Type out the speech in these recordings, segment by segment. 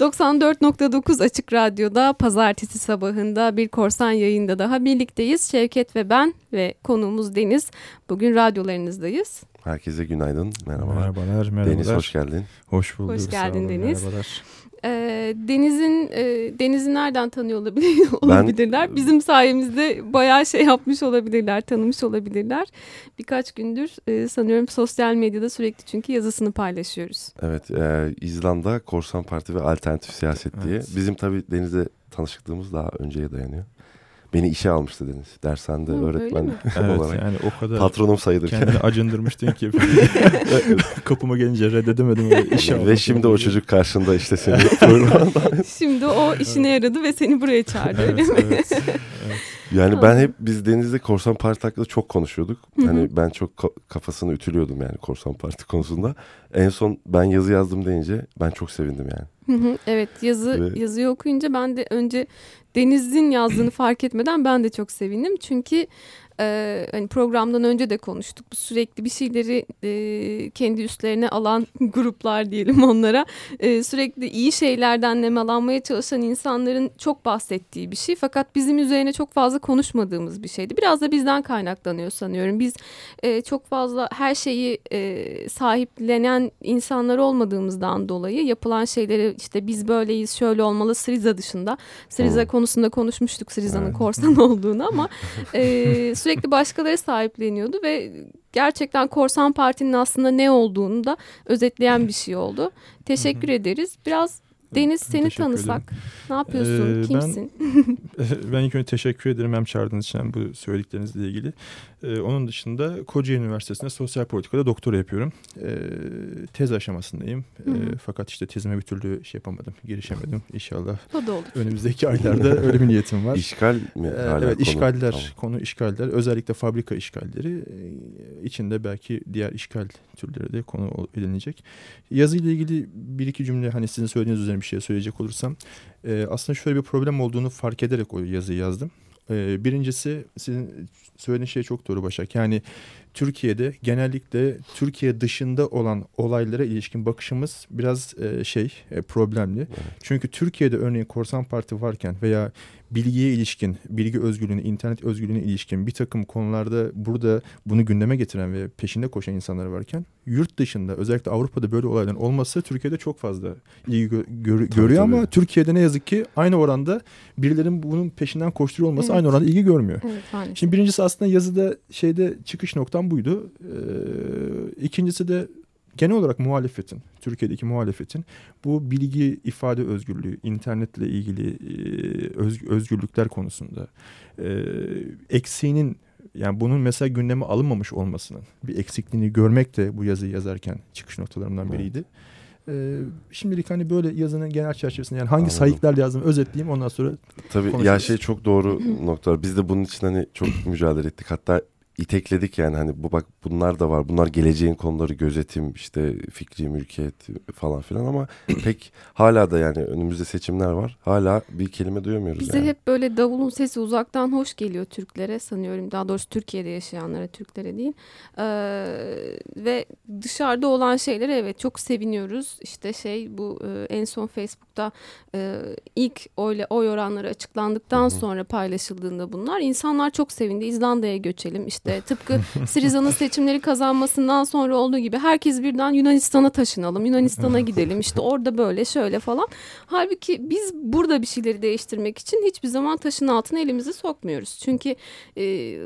94.9 Açık Radyo'da pazartesi sabahında bir korsan yayında daha birlikteyiz. Şevket ve ben ve konuğumuz Deniz. Bugün radyolarınızdayız. Herkese günaydın. Merhabalar. Merhabalar. merhabalar. Deniz hoş geldin. Hoş bulduk. Hoş geldin Deniz. Merhabalar. Ee, Deniz'in e, Deniz'i nereden tanıyor olabilir, olabilirler? Bizim sayemizde bayağı şey yapmış olabilirler, tanımış olabilirler. Birkaç gündür e, sanıyorum sosyal medyada sürekli çünkü yazısını paylaşıyoruz. Evet, e, İzlanda Korsan Parti ve Alternatif Siyaset diye. Evet. Bizim tabii Deniz'le tanışıklığımız daha önceye dayanıyor. Beni işe almıştı Deniz. Dershanede Hı, öğretmen? Evet olarak. yani o kadar Patronum sayılırken. kendini acındırmıştın ki kapıma gelince reddedemedim. öyle işe Ve şimdi o çocuk karşında işte seni. Şimdi o işine yaradı ve seni buraya çağırdı öyle Evet, mi? evet, evet. Yani ben hep biz Deniz'le Korsan Parti hakkında çok konuşuyorduk. Hani ben çok ka- kafasını ütülüyordum yani Korsan Parti konusunda. En son ben yazı yazdım deyince ben çok sevindim yani. Evet yazı Ve- yazıyı okuyunca ben de önce Deniz'in yazdığını fark etmeden ben de çok sevindim. Çünkü e, hani programdan önce de konuştuk. Bu sürekli bir şeyleri e, kendi üstlerine alan gruplar diyelim onlara. E, sürekli iyi şeylerden nemalanmaya çalışan insanların çok bahsettiği bir şey. Fakat bizim üzerine çok fazla konuşmadığımız bir şeydi. Biraz da bizden kaynaklanıyor sanıyorum. Biz e, çok fazla her şeyi e, sahiplenen insanlar olmadığımızdan dolayı yapılan şeyleri işte biz böyleyiz şöyle olmalı Sriza dışında. Sriza konusunda konuşmuştuk Sriza'nın Evet. korsan olduğunu ama e, sürekli başkaları sahipleniyordu ve gerçekten korsan partinin aslında ne olduğunu da özetleyen bir şey oldu. Teşekkür ederiz. Biraz Deniz seni Teşekkür tanısak. ederim. Ne yapıyorsun? Ee, ben- Kimsin? Ben ilk önce teşekkür ederim hem çağırdığınız için hem bu söylediklerinizle ilgili. Ee, onun dışında Kocaeli Üniversitesi'nde sosyal politikada doktora yapıyorum. Ee, tez aşamasındayım. Hı. fakat işte tezime bir türlü şey yapamadım, girişemedim. İnşallah O da olur. önümüzdeki aylarda öyle bir niyetim var. İşgal mi? Hala evet konu? işgaller, Tamam. konu işgaller. Özellikle fabrika işgalleri. e, içinde belki diğer işgal türleri de konu edinilecek. Yazıyla ilgili bir iki cümle hani sizin söylediğiniz üzerine bir şey söyleyecek olursam. e, aslında şöyle bir problem olduğunu fark ederek o yazıyı yazdım. E, birincisi sizin söylediğiniz şey çok doğru Başak. Yani Türkiye'de genellikle Türkiye dışında olan olaylara ilişkin bakışımız biraz e, şey e, problemli. Çünkü Türkiye'de örneğin korsan parti varken veya bilgiye ilişkin, bilgi özgürlüğüne, internet özgürlüğüne ilişkin bir takım konularda burada bunu gündeme getiren ve peşinde koşan insanlar varken yurt dışında özellikle Avrupa'da böyle olayların olması Türkiye'de çok fazla ilgi gö- gör- Tabii, görüyor ama tabii. Türkiye'de ne yazık ki aynı oranda birilerinin bunun peşinden koşturuyor olması Evet. aynı oranda ilgi görmüyor. Evet maalesef. Şimdi birincisi aslında yazıda şeyde çıkış noktam buydu. Ee, ikincisi de genel olarak muhalefetin, Türkiye'deki muhalefetin bu bilgi ifade özgürlüğü, internetle ilgili e, öz- özgürlükler konusunda e, eksiğinin yani bunun mesela gündeme alınmamış olmasının bir eksikliğini görmek de bu yazıyı yazarken çıkış noktalarımdan Evet. biriydi. Ee, şimdilik hani böyle yazının genel çerçevesinde yani hangi Anladım. sayıklarla yazdım özetleyeyim ondan sonra Tabii ya şey çok doğru noktalar. Biz de bunun için hani çok mücadele ettik. Hatta itekledik yani hani bu bak bunlar da var. Bunlar geleceğin konuları gözetim işte fikri mülkiyet falan filan ama pek hala da yani önümüzde seçimler var. Hala bir kelime duyamıyoruz Bize yani. hep böyle davulun sesi uzaktan hoş geliyor Türklere sanıyorum. Daha doğrusu Türkiye'de yaşayanlara, Türklere değil. Ee, ve dışarıda olan şeylere evet çok seviniyoruz. İşte şey bu e, en son Facebook'ta e, ilk oy, oy oranları açıklandıktan Hı hı. sonra paylaşıldığında bunlar insanlar çok sevindi. İzlanda'ya göçelim. İşte tıpkı Siriza'nın seçimleri kazanmasından sonra olduğu gibi herkes birden Yunanistan'a taşınalım. Yunanistan'a gidelim. İşte orada böyle şöyle falan. Halbuki biz burada bir şeyleri değiştirmek için hiçbir zaman taşın altına elimizi sokmuyoruz. Çünkü e,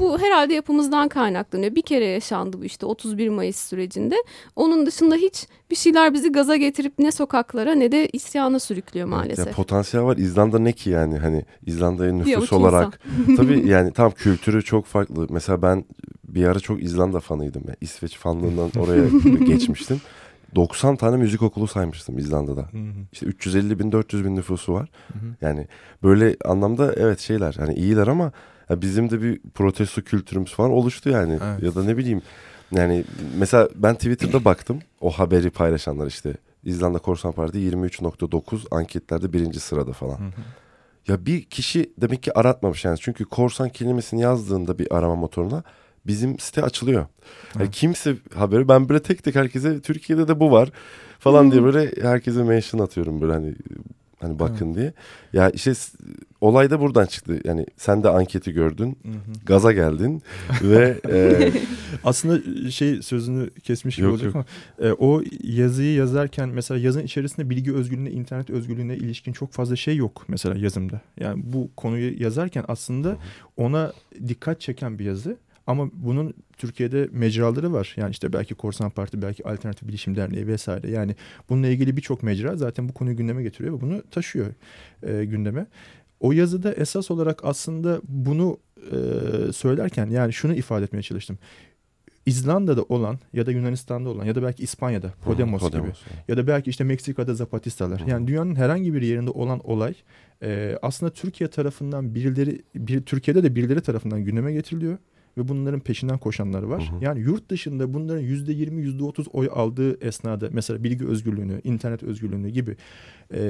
bu herhalde yapımızdan kaynaklanıyor. Bir kere yaşandı bu işte 31 Mayıs sürecinde. Onun dışında hiç bir şeyler bizi gaza getirip ne sokaklara ne de isyana sürüklüyor maalesef. ya potansiyel var. İzlanda ne ki yani hani İzlanda'ya nüfus olarak. Tabii yani tam kültürü çok farklı. Mesela ben bir ara çok İzlanda fanıydım. Yani İsveç fanlığından oraya geçmiştim. 90 tane müzik okulu saymıştım İzlanda'da. İşte 350 bin 400 bin nüfusu var. Yani böyle anlamda evet şeyler hani iyiler ama bizim de bir protesto kültürümüz falan oluştu yani. Evet. Ya da ne bileyim yani mesela ben Twitter'da baktım o haberi paylaşanlar işte İzlanda Korsan Parti 23.9 anketlerde birinci sırada falan. Ya bir kişi demek ki aratmamış yani. Çünkü korsan kelimesini yazdığında bir arama motoruna bizim site açılıyor. Yani kimse haberi ben böyle tek tek herkese Türkiye'de de bu var falan diye böyle herkese mention atıyorum böyle hani hani bakın diye. Ya işte olay da buradan çıktı. Yani sen de anketi gördün. Gaza geldin ve e, aslında şey sözünü kesmiş gibi olacak ama e, o yazıyı yazarken mesela yazın içerisinde bilgi özgürlüğüne, internet özgürlüğüne ilişkin çok fazla şey yok mesela yazımda. Yani bu konuyu yazarken aslında ona dikkat çeken bir yazı. Ama bunun Türkiye'de mecraları var. Yani işte belki Korsan Parti, belki Alternatif Bilişim Derneği vesaire. Yani bununla ilgili birçok mecra zaten bu konuyu gündeme getiriyor ve bunu taşıyor e, gündeme. O yazıda esas olarak aslında bunu e, söylerken yani şunu ifade etmeye çalıştım. İzlanda'da olan ya da Yunanistan'da olan ya da belki İspanya'da Podemos, gibi ya da belki işte Meksika'da Zapatistas. Yani dünyanın herhangi bir yerinde olan olay e, aslında Türkiye tarafından birileri bir Türkiye'de de birileri tarafından gündeme getiriliyor ve bunların peşinden koşanlar var. Hı hı. Yani yurt dışında bunların yüzde yirmi, yüzde otuz oy aldığı esnada mesela bilgi özgürlüğünü, internet özgürlüğünü gibi e,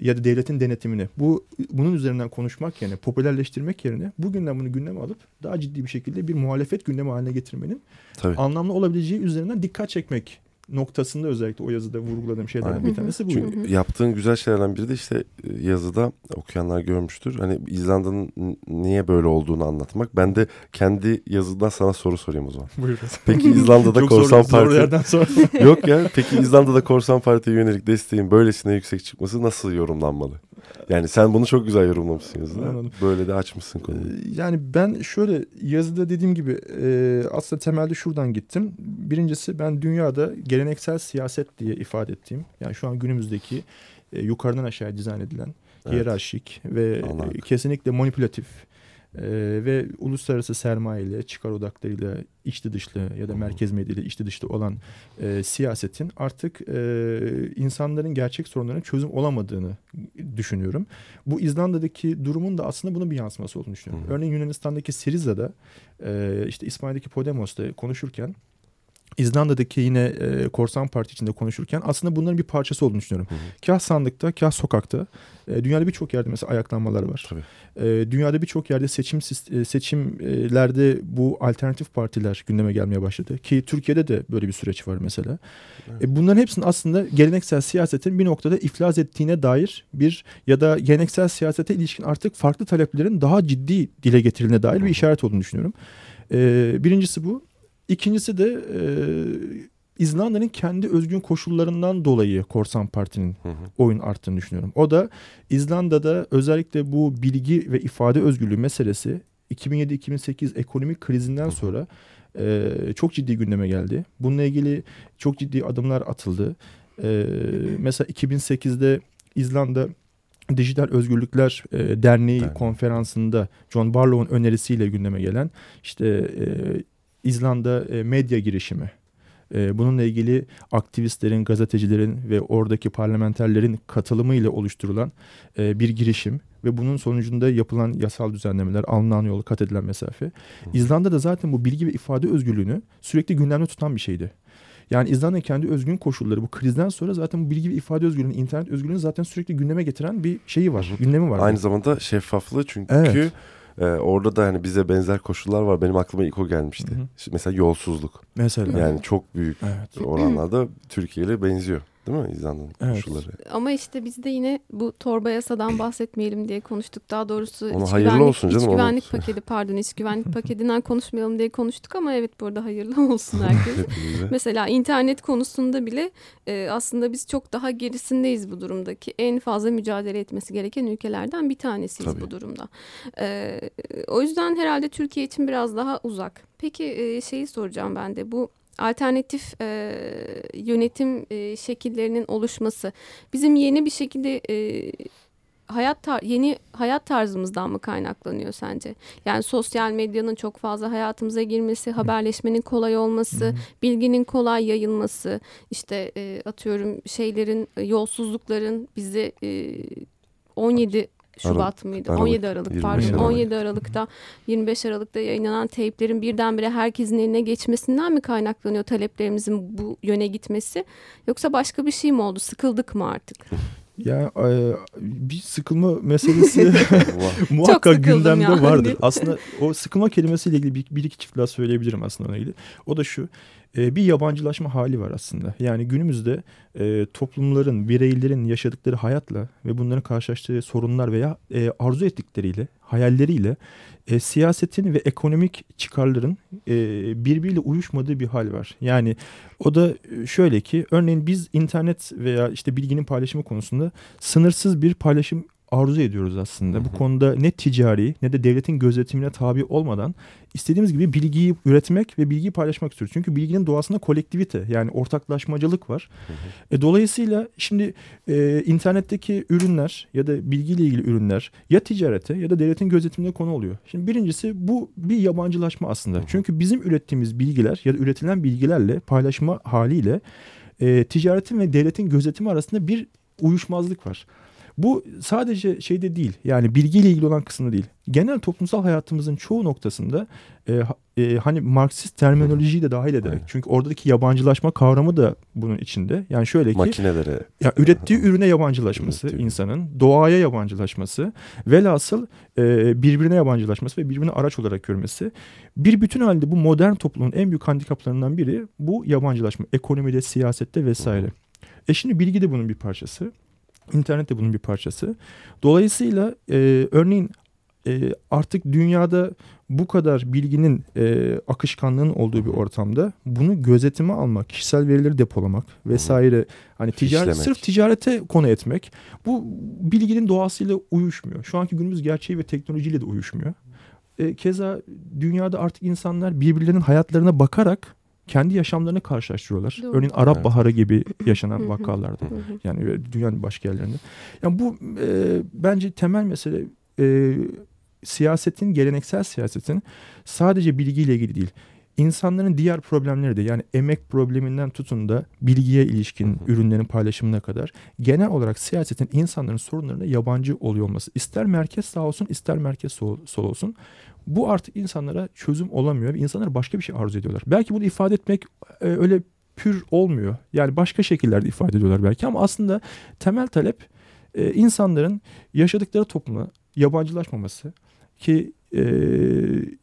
ya da devletin denetimini bu bunun üzerinden konuşmak yerine, popülerleştirmek yerine bugünden bunu gündeme alıp daha ciddi bir şekilde bir muhalefet gündemi haline getirmenin Tabii. anlamlı olabileceği üzerinden dikkat çekmek noktasında özellikle o yazıda vurguladığım şeylerden Aynen. bir tanesi bu. Çünkü yaptığın güzel şeylerden biri de işte e, yazıda okuyanlar görmüştür. Hani İzlanda'nın niye böyle olduğunu anlatmak. Ben de kendi yazıdan sana soru sorayım o zaman. Buyurun. Peki İzlanda'da Çok korsan zor, zor parti yerden sonra. yok ya. Peki İzlanda'da korsan partiye yönelik desteğin böylesine yüksek çıkması nasıl yorumlanmalı? Yani sen bunu çok güzel yorumlamışsın yazıda. Anladım. Böyle de açmışsın konuyu. Ee, Yani ben şöyle yazıda dediğim gibi e, aslında temelde şuradan gittim. Birincisi ben dünyada geleneksel siyaset diye ifade ettiğim yani şu an günümüzdeki e, yukarıdan aşağıya dizayn edilen Evet. hiyerarşik ve Anladım. e, kesinlikle manipülatif e, ve uluslararası sermayeyle, çıkar odaklarıyla içli dışlı ya da merkez medyayla içli dışlı olan e, siyasetin artık e, insanların gerçek sorunlarına çözüm olamadığını düşünüyorum. Bu İzlanda'daki durumun da aslında bunun bir yansıması olduğunu düşünüyorum. Hı hı. Örneğin Yunanistan'daki Siriza'da e, işte İspanya'daki Podemos'ta konuşurken İzlanda'daki yine e, Korsan Parti içinde konuşurken aslında bunların bir parçası olduğunu düşünüyorum. Hı hı. Kah sandıkta, kah sokakta. E, dünyada birçok yerde mesela ayaklanmalar var. Tabii. E, dünyada birçok yerde seçim e, seçimlerde bu alternatif partiler gündeme gelmeye başladı. Ki Türkiye'de de böyle bir süreç var mesela. Evet. E, bunların hepsinin aslında geleneksel siyasetin bir noktada iflas ettiğine dair bir ya da geleneksel siyasete ilişkin artık farklı taleplerin daha ciddi dile getirildiğine dair bir işaret olduğunu düşünüyorum. E, birincisi bu. İkincisi de e, İzlanda'nın kendi özgün koşullarından dolayı Korsan Parti'nin Hı hı. oyun arttığını düşünüyorum. O da İzlanda'da özellikle bu bilgi ve ifade özgürlüğü meselesi 2007-2008 ekonomik krizinden sonra e, çok ciddi gündeme geldi. Bununla ilgili çok ciddi adımlar atıldı. E, mesela 2008'de İzlanda Dijital Özgürlükler e, Derneği Derneği. konferansında John Barlow'un önerisiyle gündeme gelen işte e, İzlanda e, medya girişimi e, bununla ilgili aktivistlerin, gazetecilerin ve oradaki parlamenterlerin katılımıyla oluşturulan e, bir girişim ve bunun sonucunda yapılan yasal düzenlemeler, alınan yol, kat edilen mesafe. İzlanda'da zaten bu bilgi ve ifade özgürlüğünü sürekli gündemde tutan bir şeydi. Yani İzlanda'nın kendi özgün koşulları bu krizden sonra zaten bu bilgi ve ifade özgürlüğünü, internet özgürlüğünü zaten sürekli gündeme getiren bir şeyi var, gündemi var. Aynı zamanda şeffaflığı çünkü Evet. E, orada da hani bize benzer koşullar var. Benim aklıma ilk o gelmişti. Hı hı. Mesela yolsuzluk. Mesela. Yani çok büyük Evet. oranlarda Türkiye ile benziyor. Değil mi İzlanda'nın Evet. koşulları? Ama işte biz de yine bu torba yasadan bahsetmeyelim diye konuştuk. Daha doğrusu Ona iç hayırlı güvenlik, olsun canım, iç onu- güvenlik paketi pardon iç güvenlik paketinden konuşmayalım diye konuştuk ama evet burada hayırlı olsun herkese. Mesela internet konusunda bile e, aslında biz çok daha gerisindeyiz bu durumdaki. En fazla mücadele etmesi gereken ülkelerden bir tanesiyiz Tabii. bu durumda. E, o yüzden herhalde Türkiye için biraz daha uzak. Peki e, şeyi soracağım ben de bu alternatif e, yönetim e, şekillerinin oluşması. Bizim yeni bir şekilde e, hayat tar- yeni hayat tarzımızdan mı kaynaklanıyor sence? Yani sosyal medyanın çok fazla hayatımıza girmesi, haberleşmenin kolay olması, bilginin kolay yayılması, işte e, atıyorum şeylerin, yolsuzlukların bizi e, 17 Şubat mıydı? Aralık, 17 Aralık 25 pardon. Aralık. 17 Aralık'ta 25 Aralık'ta yayınlanan teyplerin birdenbire herkesin eline geçmesinden mi kaynaklanıyor taleplerimizin bu yöne gitmesi? Yoksa başka bir şey mi oldu? Sıkıldık mı artık? Ya e, bir sıkılma meselesi muhakkak gündemde yani. vardır. Aslında o sıkılma kelimesiyle ilgili bir, bir iki çift laf söyleyebilirim aslında ona ilgili. O da şu e, bir yabancılaşma hali var aslında. Yani günümüzde e, toplumların, bireylerin yaşadıkları hayatla ve bunların karşılaştığı sorunlar veya e, arzu ettikleriyle, hayalleriyle e, siyasetin ve ekonomik çıkarların e, birbiriyle uyuşmadığı bir hal var. Yani o da şöyle ki örneğin biz internet veya işte bilginin paylaşımı konusunda sınırsız bir paylaşım arzu ediyoruz aslında. Hı hı. Bu konuda ne ticari ne de devletin gözetimine tabi olmadan istediğimiz gibi bilgiyi üretmek ve bilgiyi paylaşmak istiyoruz. Çünkü bilginin doğasında kolektivite yani ortaklaşmacılık var. Hı hı. E, dolayısıyla şimdi e, internetteki ürünler ya da bilgiyle ilgili ürünler ya ticarete ya da devletin gözetimine konu oluyor. Şimdi birincisi bu bir yabancılaşma aslında. Hı hı. Çünkü bizim ürettiğimiz bilgiler ya da üretilen bilgilerle paylaşma haliyle e, ticaretin ve devletin gözetimi arasında bir uyuşmazlık var. Bu sadece şeyde değil yani bilgiyle ilgili olan kısmında değil. Genel toplumsal hayatımızın çoğu noktasında e, e, hani Marksist terminolojiyi de dahil ederek. Aynen. Çünkü oradaki yabancılaşma kavramı da bunun içinde. Yani şöyle ki. Makinelere. Ya ürettiği ürüne yabancılaşması Ürettiği. insanın. Doğaya yabancılaşması. Velhasıl e, birbirine yabancılaşması ve birbirine araç olarak görmesi. Bir bütün halde bu modern toplumun en büyük handikaplarından biri bu yabancılaşma. Ekonomide, siyasette vesaire. Hı. E şimdi bilgi de bunun bir parçası. İnternet de bunun bir parçası. Dolayısıyla e, örneğin e, artık dünyada bu kadar bilginin e, akışkanlığın olduğu bir ortamda bunu gözetime almak, kişisel verileri depolamak vesaire hani ticaret sırf ticarete konu etmek bu bilginin doğasıyla uyuşmuyor. Şu anki günümüz gerçeği ve teknolojiyle de uyuşmuyor. E, keza dünyada artık insanlar birbirlerinin hayatlarına bakarak kendi yaşamlarını karşılaştırıyorlar. Doğru. Örneğin Arap evet. Baharı gibi yaşanan vakalarda. yani dünyanın başka yerlerinde. Yani bu e, bence temel mesele e, siyasetin, geleneksel siyasetin sadece bilgiyle ilgili değil. İnsanların diğer problemleri de yani emek probleminden tutun da bilgiye ilişkin ürünlerin paylaşımına kadar genel olarak siyasetin insanların sorunlarına yabancı oluyor olması. ister merkez sağ olsun ister merkez sol, sol olsun bu artık insanlara çözüm olamıyor ve insanlar başka bir şey arzu ediyorlar. Belki bunu ifade etmek e, öyle pür olmuyor. Yani başka şekillerde ifade ediyorlar belki ama aslında temel talep e, insanların yaşadıkları topluma yabancılaşmaması ki e,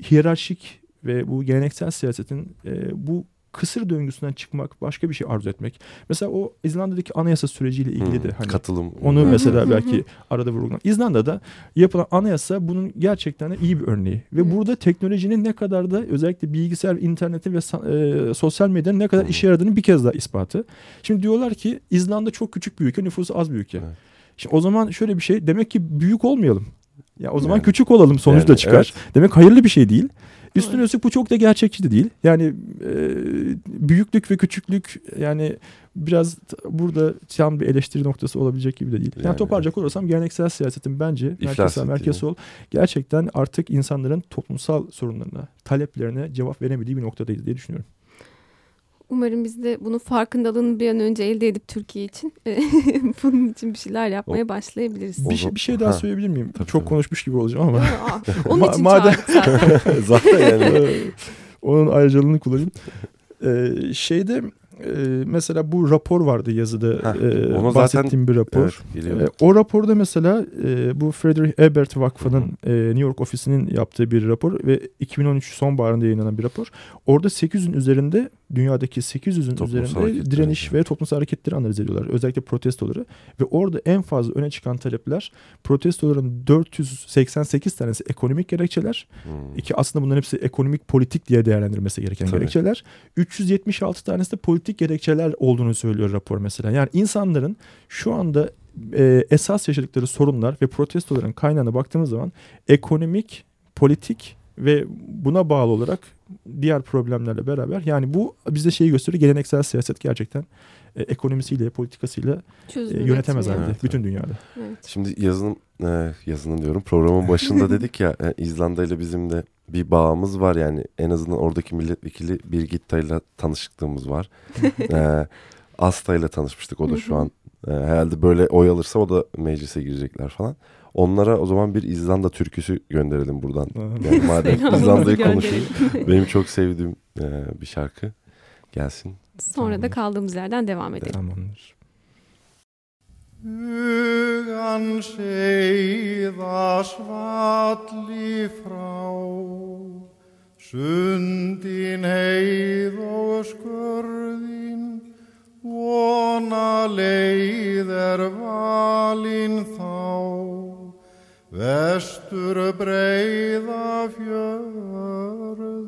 hiyerarşik ve bu geleneksel siyasetin e, bu kısır döngüsünden çıkmak, başka bir şey arzu etmek. Mesela o İzlanda'daki anayasa süreciyle ilgili hmm, de hani katılım. Onu mesela belki arada vurgulan. İzlanda'da yapılan anayasa bunun gerçekten de iyi bir örneği. Ve hmm. burada teknolojinin ne kadar da özellikle bilgisayar, internetin ve e, sosyal medyanın ne kadar hmm. işe yaradığını bir kez daha ispatı. Şimdi diyorlar ki İzlanda çok küçük bir ülke, nüfusu az bir ülke. Evet. Şimdi o zaman şöyle bir şey demek ki büyük olmayalım. Ya o zaman yani, küçük olalım sonuç yani, çıkar. Evet. Demek hayırlı bir şey değil. Üstüne üstlük bu çok da gerçekçi de değil. Yani e, büyüklük ve küçüklük yani biraz burada tam bir eleştiri noktası olabilecek gibi de değil. Yani, yani toparlayacak olursam geleneksel siyasetin bence merkezsel merkez sol gerçekten artık insanların toplumsal sorunlarına, taleplerine cevap veremediği bir noktadayız diye düşünüyorum. Umarım biz de bunun farkındalığını bir an önce elde edip Türkiye için bunun için bir şeyler yapmaya başlayabiliriz. Bir, şey, bir şey daha ha. söyleyebilir miyim? Tabii, Çok tabii. konuşmuş gibi olacağım ama. Aa, onun için madem... zaten yani. Onun ayrıcalığını kullanayım. Ee, şeyde e, mesela bu rapor vardı yazıda Heh, e, bahsettiğim zaten, bir rapor. Evet, e, o raporda mesela e, bu Frederick Ebert Vakfı'nın e, New York ofisinin yaptığı bir rapor ve 2013 sonbaharında yayınlanan bir rapor. Orada 800'ün üzerinde dünyadaki 800'ün üzerinde direniş yani. ve toplumsal hareketleri analiz ediyorlar. Özellikle protestoları ve orada en fazla öne çıkan talepler protestoların 488 tanesi ekonomik gerekçeler. Hmm. ki aslında bunların hepsi ekonomik politik diye değerlendirilmesi gereken Tabii. gerekçeler. 376 tanesi de politik gerekçeler olduğunu söylüyor rapor mesela. Yani insanların şu anda e, esas yaşadıkları sorunlar ve protestoların kaynağına baktığımız zaman ekonomik, politik ve buna bağlı olarak diğer problemlerle beraber yani bu bize şeyi gösteriyor geleneksel siyaset gerçekten e, ekonomisiyle politikasıyla e, yönetemez halde evet, bütün dünyada. Evet. Şimdi yazının e, yazının diyorum programın başında dedik ya e, İzlanda ile bizim de bir bağımız var yani en azından oradaki milletvekili Birgitta ile tanışıklığımız var. e, Asta ile tanışmıştık o da şu an e, herhalde böyle oy alırsa o da meclise girecekler falan. Onlara o zaman bir İzlanda türküsü gönderelim buradan. Yani madem İzlanda'yı konuşuyoruz. Benim çok sevdiğim e, bir şarkı gelsin. Sonra Tamamdır. da kaldığımız yerden devam edelim. Tamamdır. Hugan seiða svalli frá, sundin heið og skörðin, vona leið er valin þá, vestur breiða fjörði.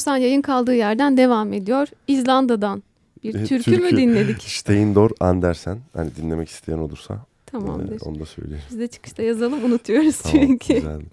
Korsan yayın kaldığı yerden devam ediyor. İzlanda'dan bir E, türkü, mü türkü. dinledik? Steindor Andersen. Hani dinlemek isteyen olursa Tamamdır. e, onu da söyleyeyim. Biz de çıkışta yazalım unutuyoruz Tamam, çünkü. güzel.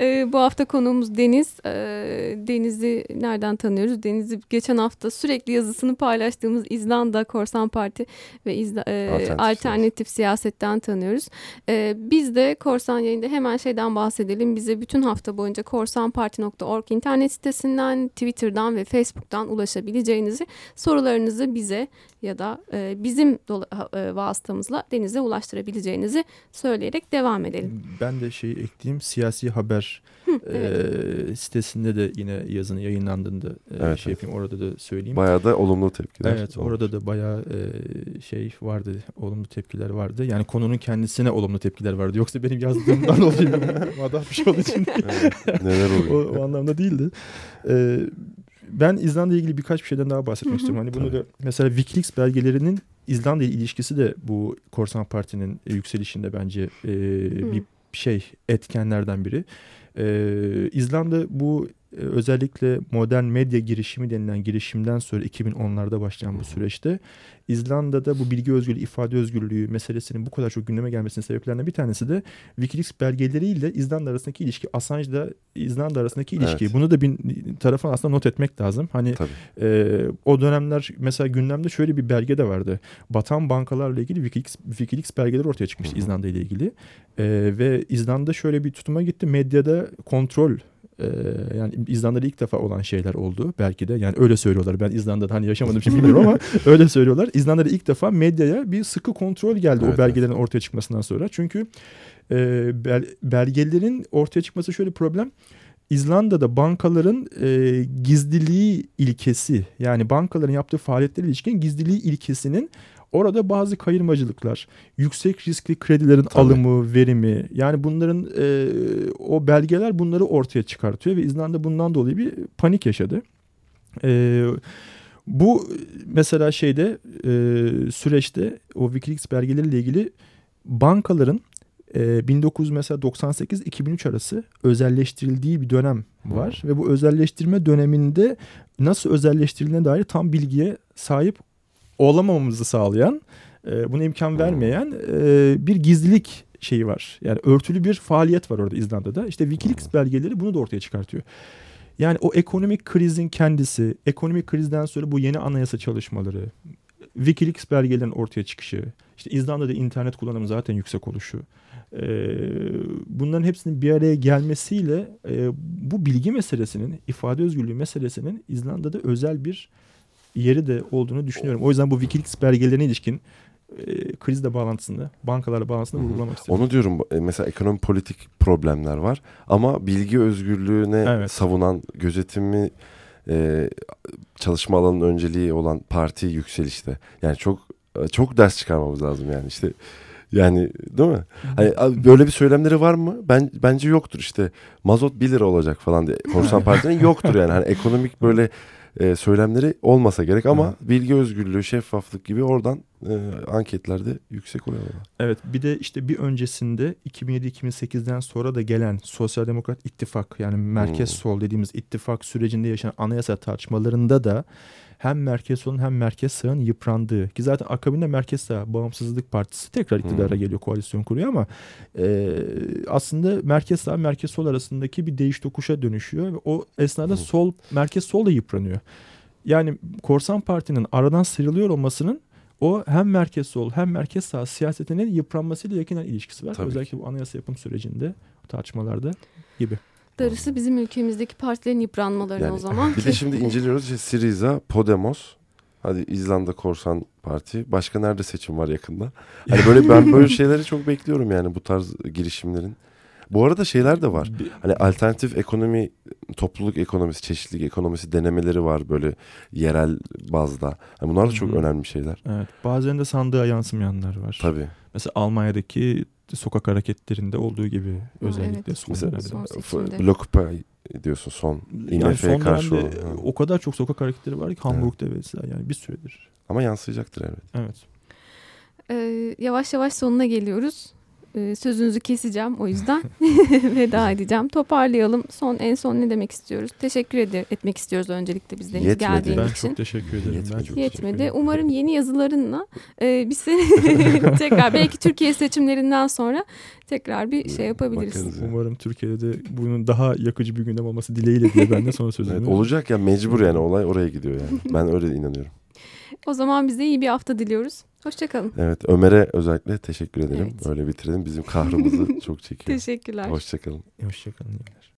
Ee, bu hafta konuğumuz Deniz. Ee, Deniz'i nereden tanıyoruz? Deniz'i geçen hafta sürekli yazısını paylaştığımız İzlanda Korsan Parti ve İzla, e, Alternatif alternatif, siyasetten tanıyoruz. Ee, biz de Korsan yayında hemen şeyden bahsedelim. Bize bütün hafta boyunca korsanparti.org internet sitesinden, Twitter'dan ve Facebook'tan ulaşabileceğinizi, sorularınızı bize ya da e, bizim e, vasıtamızla Deniz'e ulaştırabileceğinizi söyleyerek devam edelim. Ben de şeyi ekleyeyim. Siyasi Haber evet. e, sitesinde de yine yazını yayınlandığında e, Evet, şey evet. yapayım orada da söyleyeyim. Bayağı da olumlu tepkiler. Evet olmuş. orada da bayağı e, şey vardı, olumlu tepkiler vardı. Yani konunun kendisine olumlu tepkiler vardı. Yoksa benim yazdığımdan dolayı madah bir şey olduğu için Evet, Neler o, oluyor? o anlamda değildi. E, ben İzlanda ile ilgili birkaç bir şeyden daha bahsetmek Hı hı. istiyorum. Hani bunu Tabii. da mesela Wikileaks belgelerinin İzlanda ile ilişkisi de bu Korsan Parti'nin yükselişinde bence e, bir şey etkenlerden biri. Ee, İzlanda bu e, özellikle modern medya girişimi denilen girişimden sonra 2010'larda başlayan bu süreçte İzlanda'da bu bilgi özgürlüğü, ifade özgürlüğü meselesinin bu kadar çok gündeme gelmesinin sebeplerinden bir tanesi de Wikileaks belgeleriyle İzlanda arasındaki ilişki, Assange'da İzlanda arasındaki ilişki. Evet. Bunu da bir taraftan aslında not etmek lazım. Hani Tabii. ee, o dönemler mesela gündemde şöyle bir belge de vardı. Batan bankalarla ilgili Wikileaks, Wikileaks belgeleri ortaya çıkmıştı. İzlanda ile ilgili. Ee, ve İzlanda şöyle bir tutuma gitti. Medyada kontrol e, yani İzlanda'da ilk defa olan şeyler oldu belki de. Yani öyle söylüyorlar. Ben İzlanda'da hani yaşamadığım için bilmiyorum ama öyle söylüyorlar. İzlanda'da ilk defa medyaya bir sıkı kontrol geldi Evet, o belgelerin ortaya çıkmasından sonra. Çünkü e, bel- belgelerin ortaya çıkması şöyle problem. İzlanda'da bankaların e, gizliliği ilkesi yani bankaların yaptığı faaliyetlere ilişkin gizliliği ilkesinin orada bazı kayırmacılıklar, yüksek riskli kredilerin Tabii. alımı, verimi yani bunların e, o belgeler bunları ortaya çıkartıyor ve İzlanda bundan dolayı bir panik yaşadı. E, bu mesela şeyde e, süreçte o Wikileaks belgeleriyle ilgili bankaların e, 1900 mesela 98-2003 arası özelleştirildiği bir dönem var ve bu özelleştirme döneminde nasıl özelleştirildiğine dair tam bilgiye sahip olamamamızı sağlayan, e, buna imkan vermeyen e, bir gizlilik şeyi var. Yani örtülü bir faaliyet var orada İzlanda'da. İşte Wikileaks belgeleri bunu da ortaya çıkartıyor. Yani o ekonomik krizin kendisi, ekonomik krizden sonra bu yeni anayasa çalışmaları, Wikileaks belgelerin ortaya çıkışı, işte İzlanda'da internet kullanımı zaten yüksek oluşu. e, bunların hepsinin bir araya gelmesiyle e, bu bilgi meselesinin, ifade özgürlüğü meselesinin İzlanda'da özel bir yeri de olduğunu düşünüyorum. O yüzden bu Wikileaks belgelerine ilişkin e, krizle bağlantısını, bankalarla hı. vurgulamak istedim. Onu diyorum e, mesela ekonomi politik problemler var ama bilgi özgürlüğüne Evet. savunan gözetimi e, çalışma alanının önceliği olan parti yükselişte. Yani çok e, çok ders çıkarmamız lazım yani işte yani değil mi? Hani böyle bir söylemleri var mı? Ben bence yoktur işte. Mazot 1 lira olacak falan diye. Korsan partinin yoktur yani. Hani ekonomik böyle e, söylemleri olmasa gerek ama bilgi özgürlüğü, şeffaflık gibi oradan e, anketlerde yüksek oluyorlar. Evet bir de işte bir öncesinde 2007-2008'den sonra da gelen Sosyal Demokrat İttifak yani merkez Hmm. sol dediğimiz ittifak sürecinde yaşanan anayasa tartışmalarında da hem merkez solun hem merkez sağın yıprandığı ki zaten akabinde merkez sağ Bağımsızlık Partisi tekrar iktidara Hmm. geliyor koalisyon kuruyor ama e, aslında merkez sağ merkez sol arasındaki bir değiş tokuşa dönüşüyor ve o esnada Hmm. sol merkez sol da yıpranıyor. Yani Korsan Parti'nin aradan sıyrılıyor olmasının o hem merkez sol hem merkez sağ siyasetinin yıpranmasıyla yakinen ilişkisi var. Tabii Özellikle bu anayasa yapım sürecinde tartışmalarda gibi. Darısı bizim ülkemizdeki partilerin yıpranmalarına Yani o zaman. Bir de şimdi inceliyoruz işte Syriza, Podemos, hadi İzlanda Korsan Parti. Başka nerede seçim var yakında? Hani böyle ben böyle şeyleri çok bekliyorum yani bu tarz girişimlerin. Bu arada şeyler de var. Hani alternatif ekonomi, topluluk ekonomisi, çeşitlilik ekonomisi denemeleri var böyle yerel bazda. Hani bunlar da çok önemli şeyler. Evet, bazen de sandığa yansımayanlar var. Tabii. Mesela Almanya'daki sokak hareketlerinde olduğu gibi özellikle evet. son Mesela dönemde. Blockupy diyorsun son. Yani IMF'ye son karşı olan, o kadar çok sokak hareketleri var ki Hamburg'da vesaire yani bir süredir. Ama yansıyacaktır evet. Evet. Ee, yavaş yavaş sonuna geliyoruz. Ee, sözünüzü keseceğim o yüzden veda edeceğim. Toparlayalım. Son en son ne demek istiyoruz? Teşekkür ede- etmek istiyoruz öncelikle bizden Yetmedi. geldiğin Ben için. çok teşekkür ederim. Ben Yetmedi. çok teşekkür Yetmedi. ederim. Umarım yeni yazılarınla e, bir sene tekrar belki Türkiye seçimlerinden sonra tekrar bir şey yapabiliriz. Bakarız. Umarım Türkiye'de de bunun daha yakıcı bir gündem olması dileğiyle diye ben de son sözümü. Evet, olacak ya mecbur yani olay oraya gidiyor yani. Ben öyle inanıyorum. O zaman bize iyi bir hafta diliyoruz. Hoşçakalın. Evet Ömer'e özellikle teşekkür ederim. Evet. Öyle bitirelim. Bizim kahrımızı çok çekiyor. Teşekkürler. Hoşçakalın. Hoşçakalın. iyi günler.